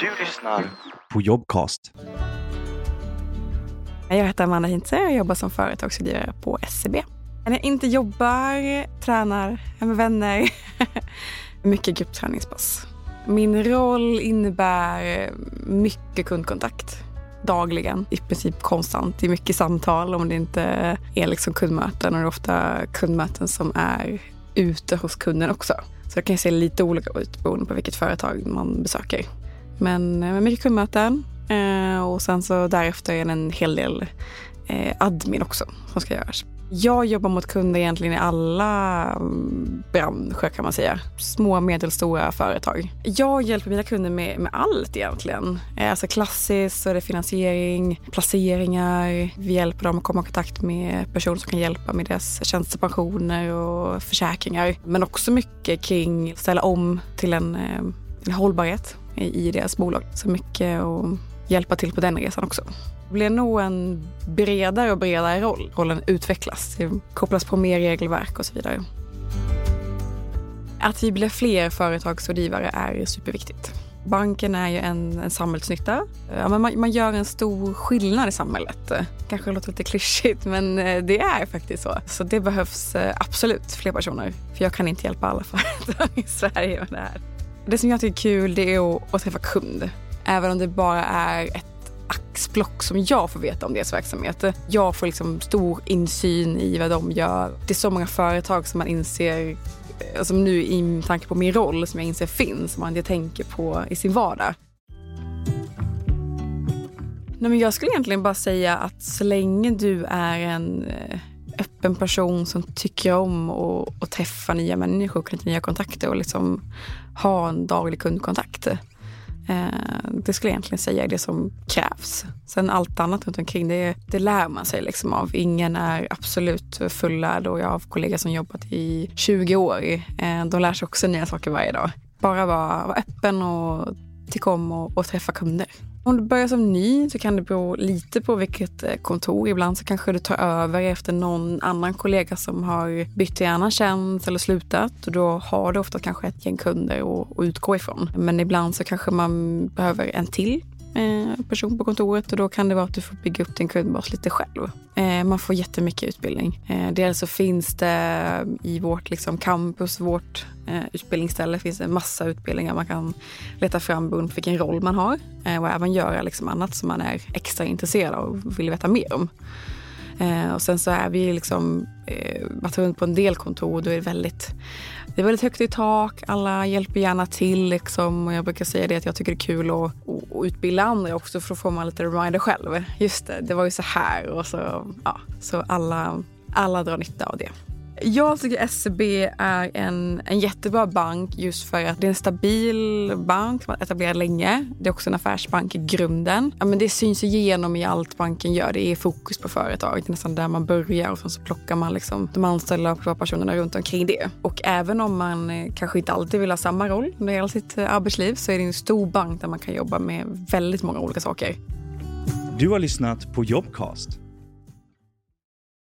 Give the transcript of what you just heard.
Du lyssnar på Jobcast. Jag heter Amanda Hintze och jobbar som företagsrådgivare på SCB. När jag inte jobbar, tränar, är med vänner. mycket gruppträningspass. Min roll innebär mycket kundkontakt dagligen, i princip konstant. Det är mycket samtal om det inte är liksom kundmöten och det är ofta kundmöten som är ute hos kunden också. Så det kan se lite olika ut beroende på vilket företag man besöker. Men eh, mycket kundmöten eh, och sen så därefter är det en hel del eh, admin också som ska göras. Jag jobbar mot kunder egentligen i alla mm, branscher kan man säga. Små och medelstora företag. Jag hjälper mina kunder med, med allt egentligen. Eh, alltså klassiskt så är det finansiering, placeringar. Vi hjälper dem att komma i kontakt med personer som kan hjälpa med deras tjänstepensioner och försäkringar. Men också mycket kring att ställa om till en, en hållbarhet i, deras bolag. Så mycket att hjälpa till på den resan också. Det blir nog en bredare och bredare roll. Rollen utvecklas, det kopplas på mer regelverk och så vidare. Att vi blir fler företagsrådgivare är superviktigt. Banken är ju en, en samhällsnytta. Ja, men man, man, gör en stor skillnad i samhället. Kanske låter lite klyschigt men eh, det är faktiskt så. Så det behövs eh, absolut fler personer. För jag kan inte hjälpa alla företag i Sverige med det här. Det som jag tycker är kul det är att, att träffa kund. Även om det bara är ett axplock som jag får veta om deras verksamhet. Jag får liksom stor insyn i vad de gör. Det är så många företag som man inser alltså nu i tanke på min roll som jag inser finns, som man inte tänker på i sin vardag. Nej, men jag skulle egentligen bara säga att så länge du är en eh, öppen person som tycker om att träffa nya människor, knyta nya kontakter och liksom ha en daglig kundkontakt Eh, det skulle jag egentligen säga är det som krävs. Sen allt annat runt omkring det, det lär man sig liksom av. Ingen är absolut fullärd och jag har kollegor som jobbat i 20 år. Eh, de lär sig också nya saker varje dag. Bara vara, vara öppen och tycka om att träffa kunder. Om du börjar som ny så kan det bero lite på vilket eh, kontor. Ibland så kanske du tar över efter någon annan kollega som har bytt till annan tjänst eller slutat. Och då har du ofta kanske ett gäng kunder att utgå ifrån. Men ibland så kanske man behöver en till Eh, person på kontoret och då kan det vara att du får bygga upp din kundbas lite själv. Eh, man får jättemycket utbildning. Eh, dels så finns det i vårt liksom, campus, vårt utbildningsställe, finns det en massa utbildningar man kan leta fram beroende på vilken roll man har och även göra liksom, annat som man är extra intresserad av och vill veta mer om. Eh, och sen så är vi liksom, eh, varit runt på en del kontor och då är det väldigt det är väldigt högt i tak, alla hjälper gärna till. Liksom. Och jag brukar säga det att jag tycker det är kul att, att utbilda andra också för då får man lite reminder själv. Just det, det var ju så här. Och så, ja, så alla, alla drar nytta av det. Jag tycker SEB är en, en jättebra bank just för att det är en stabil bank som har etablerat länge. Det är också en affärsbank i grunden. Ja, men det syns igenom i allt banken gör. Det är fokus på företag. Det är nästan där man börjar och sen så plockar man liksom de anställda och personerna runt omkring det. Och även om man eh, kanske inte alltid vill ha samma roll under hela sitt eh, arbetsliv så är det en stor bank där man kan jobba med väldigt många olika saker. Du har lyssnat på Jobcast